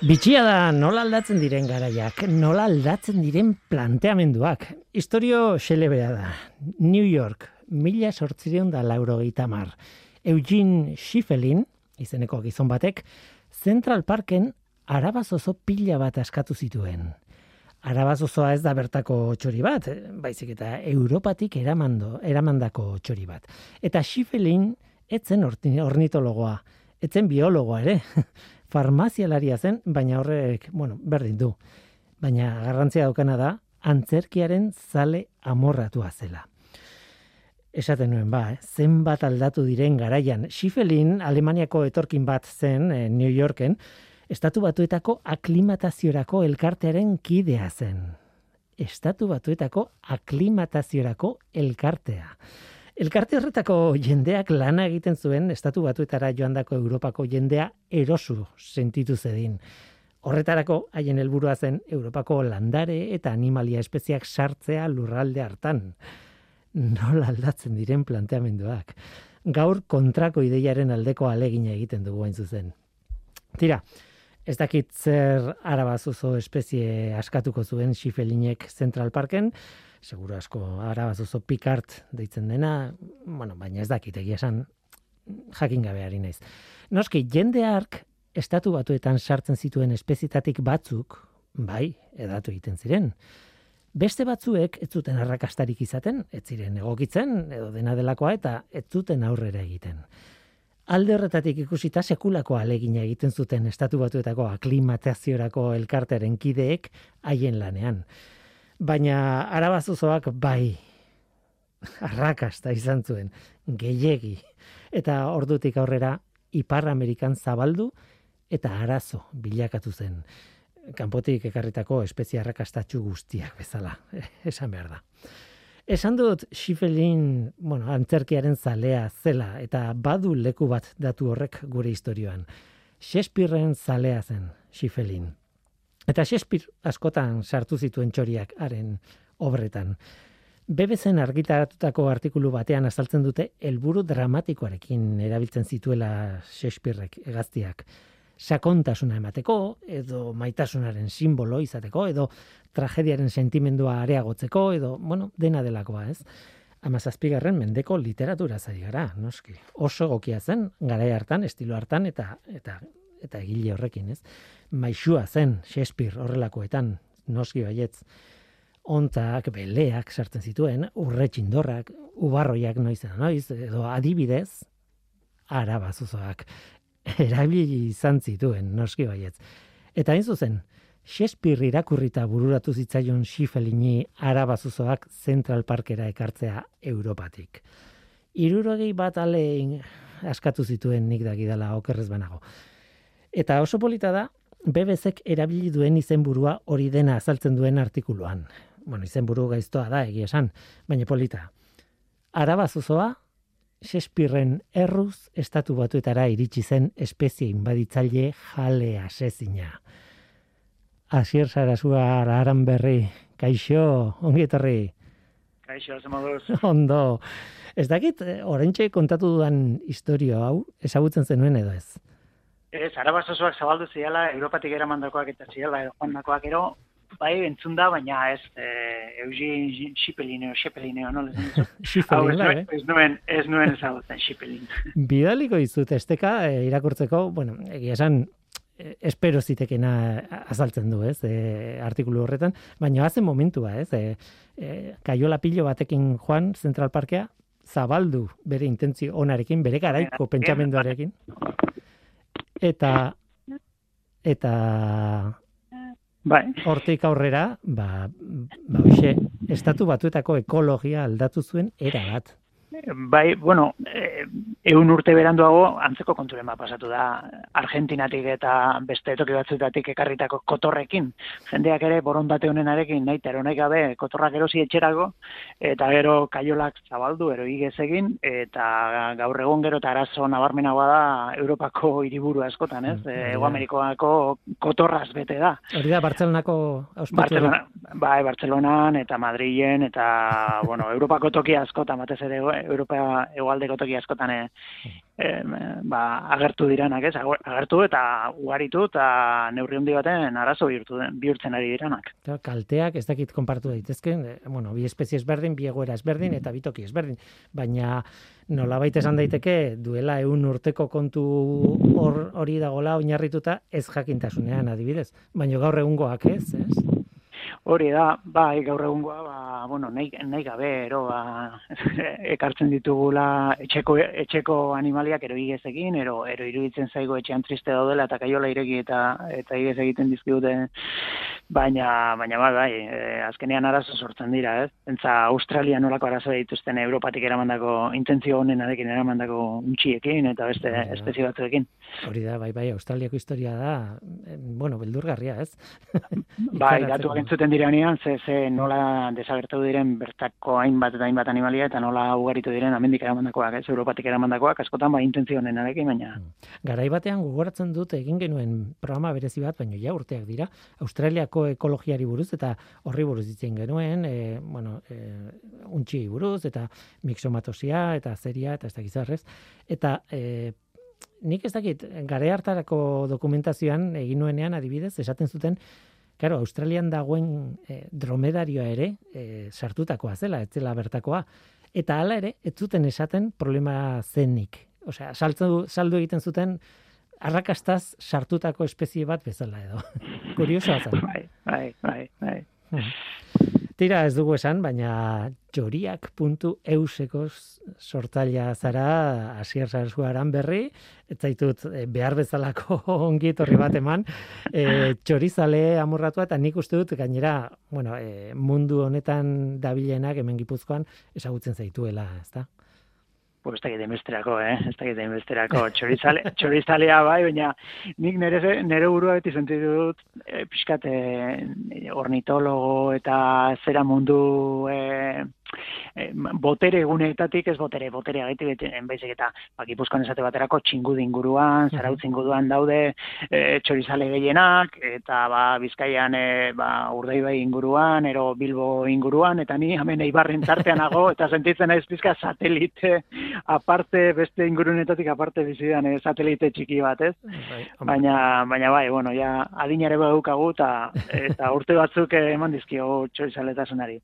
Bitxia da nola aldatzen diren garaiak, nola aldatzen diren planteamenduak. Historio xelebea da. New York, mila sortzireun da lauro mar. Eugene Schiffelin, izeneko gizon batek, Central Parken arabazozo pila bat askatu zituen. Arabazozoa ez da bertako txori bat, baizik eta Europatik eramando, eramandako txori bat. Eta Schiffelin etzen ornitologoa, etzen biologoa ere. farmazialaria zen, baina horrek, bueno, berdin du. Baina garrantzia daukana da, antzerkiaren zale amorratua zela. Esaten nuen ba, eh? zenbat aldatu diren garaian. Schifelin, Alemaniako etorkin bat zen, eh, New Yorken, estatu batuetako aklimataziorako elkartearen kidea zen. Estatu batuetako aklimataziorako elkartea. Elkarte horretako jendeak lana egiten zuen estatu batuetara joandako Europako jendea erosu sentitu zedin. Horretarako haien helburua zen Europako landare eta animalia espeziak sartzea lurralde hartan. Nola aldatzen diren planteamenduak. Gaur kontrako ideiaren aldeko alegina egiten dugu hain zuzen. Tira, ez dakit zer arabazuzo espezie askatuko zuen xifelinek Central Parken, seguro asko arabaz oso pikart deitzen dena, bueno, baina ez dakit egia esan jakin gabeari naiz. Noski, jende ark estatu batuetan sartzen zituen espezitatik batzuk, bai, edatu egiten ziren. Beste batzuek ez zuten arrakastarik izaten, ez ziren egokitzen edo dena delakoa eta ez zuten aurrera egiten. Alde horretatik ikusita sekulako alegina egiten zuten estatu batuetako aklimataziorako elkartearen kideek haien lanean. Baina arabazuzoak bai arrakasta izan zuen gehiegi. Eta ordutik aurrera ipar amerikan zabaldu eta arazo bilakatu zen. Kanpotik ekarritako espezie arrakastatxu guztiak bezala esan behar da Esan dut Schifelin, bueno, antzerkiaren zalea zela eta badu leku bat datu horrek gure historioan. Shakespearen zalea zen Schifelin. Eta Shakespeare askotan sartu zituen txoriak haren obretan. BBC argitaratutako artikulu batean azaltzen dute helburu dramatikoarekin erabiltzen zituela Shakespearek egaztiak. Sakontasuna emateko, edo maitasunaren simbolo izateko, edo tragediaren sentimendua areagotzeko, edo, bueno, dena delakoa, ez? Amazazpigarren mendeko literatura zari gara, noski. Oso gokia zen, gara hartan, estilo hartan, eta, eta eta egile horrekin, ez? Maixua zen Shakespeare horrelakoetan, noski baietz, ontzak, beleak sartzen zituen, urretxindorrak, ubarroiak noiz noiz, edo adibidez, arabazuzoak, erabili izan zituen, noski baietz. Eta hain zuzen, Shakespeare irakurrita bururatu zitzaion Schifelini arabazuzoak Central Parkera ekartzea Europatik. Irurogei bat alein askatu zituen nik dagidala okerrez banago. Eta oso polita da, BBZek erabili duen izenburua hori dena azaltzen duen artikuluan. Bueno, izenburu gaiztoa da, egia esan, baina polita. Araba zuzoa, Shakespearen erruz estatu batuetara iritsi zen espezie inbaditzaile jale asezina. Asier Sarasua aran berri, kaixo, ongi. Kaixo, zemoduz. Ondo. Ez dakit, eh, orentxe kontatu dudan historio hau, ezagutzen zenuen edo ez? Ez, arabazozoak zabaldu ziala, Europatik eramandakoak eta ziala, edo joan ero, bai, entzun da, baina ez, e, Eugene Xipelineo, Xipelineo, no? Xipelineo, eh? Ez nuen, ez nuen ezagutzen Xipelin. Bidaliko izut, esteka, e, irakurtzeko, bueno, egia esan, e, espero zitekena azaltzen du, ez, e, artikulu horretan, baina hazen momentua, ez, e, e, kaiola pilo batekin joan Central Parkea, zabaldu bere intentzio onarekin, bere garaiko pentsamenduarekin eta eta bai. hortik aurrera, ba, ba, hoxe, estatu batuetako ekologia aldatu zuen era bat. Bai, bueno, e, eun urte beranduago antzeko konturen bat pasatu da Argentinatik eta beste toki batzuetatik ekarritako kotorrekin. Jendeak ere borondate honenarekin nahi tero nahi gabe kotorrak erosi etxerago eta gero kaiolak zabaldu ero igez egin eta gaur egon gero eta arazo nabarmenagoa da Europako hiriburu askotan, ez? Mm, Ego Amerikoako kotorraz bete da. Hori da, Bartzelonako Barcelona, bai, Bartzelonan eta Madrilen eta, bueno, Europako toki askotan batez ere Europa egualdeko toki askotan e, ba, agertu diranak, ez? Agertu eta ugaritu eta neurri handi baten arazo bihurtu bihurtzen ari diranak. kalteak ez dakit konpartu daitezke, bueno, bi espezie ezberdin, bi egoera ezberdin eta bi toki ezberdin, baina nolabait esan daiteke duela ehun urteko kontu hori dagola oinarrituta ez jakintasunean adibidez, baina gaur egungoak ez, ez? Hori da, bai, gaur egungoa, ba, bueno, nahi, nahi gabe, ero, ba, ekartzen ditugula etxeko, etxeko animaliak ero igezekin, ero, ero iruditzen zaigo etxean triste daudela eta kaiola ireki eta eta igez egiten dizkigute, baina, baina bai, bai, e, azkenean arazo sortzen dira, ez? Entza, Australia nolako arazo dituzten Europatik eramandako intentzio honen arekin eramandako untxiekin eta beste espezio batzuekin. Hori da, bai, bai, Australiako historia da, bueno, beldurgarria, ez? bai, datu agentzuten direnean, ze, ze nola desagertu diren bertako hainbat eta hainbat animalia, eta nola ugaritu diren amendik eramandakoak, ez, Europatik eramandakoak, askotan ba intentzionen arekin, baina... Mm. Garai batean gogoratzen dut egin genuen programa berezi bat, baina ja urteak dira, Australiako ekologiari buruz, eta horri buruz ditzen genuen, e, bueno, e, untxi buruz, eta mixomatosia, eta zeria, eta ez da gizarrez, eta... E, Nik ez dakit, gare hartarako dokumentazioan egin nuenean adibidez, esaten zuten, Claro, Australian dagoen e, dromedarioa ere e, sartutakoa zela, ez zela bertakoa. Eta hala ere, ez zuten esaten problema zenik. Osea, saldu egiten zuten arrakastaz sartutako espezie bat bezala edo. Kuriosoa zen. Bai, bai, bai, bai. Hmm. Tira ez dugu esan, baina joriak.euseko sortaila zara asier zarzuaran berri, ez zaitut eh, behar bezalako ongi etorri bat eman, e, txorizale amurratua eta nik uste dut gainera bueno, e, mundu honetan dabilenak hemen gipuzkoan ezagutzen zaituela, ezta? Pues ez dakit emesterako, eh? Ez dakit emesterako. Txorizale, txorizalea bai, baina nik nire, nire burua beti sentitu dut e, pixkat ornitologo eta zera mundu e, e, botere eguneetatik ez botere, botere agaitik beten, baizik eta bakipuzkoan esate baterako txingudi inguruan, zarautz inguruan daude e, txorizale gehienak, eta ba, bizkaian e, ba, urdei bai inguruan, ero bilbo inguruan, eta ni hemen eibarren tartean nago, eta sentitzen naiz pizka satelite aparte, beste ingurunetatik aparte bizidan e, satelite txiki bat, ez? Bai, baina, baina bai, bueno, ja, adinare badukagu, eta, eta urte batzuk eman dizkio txorizaletazunari.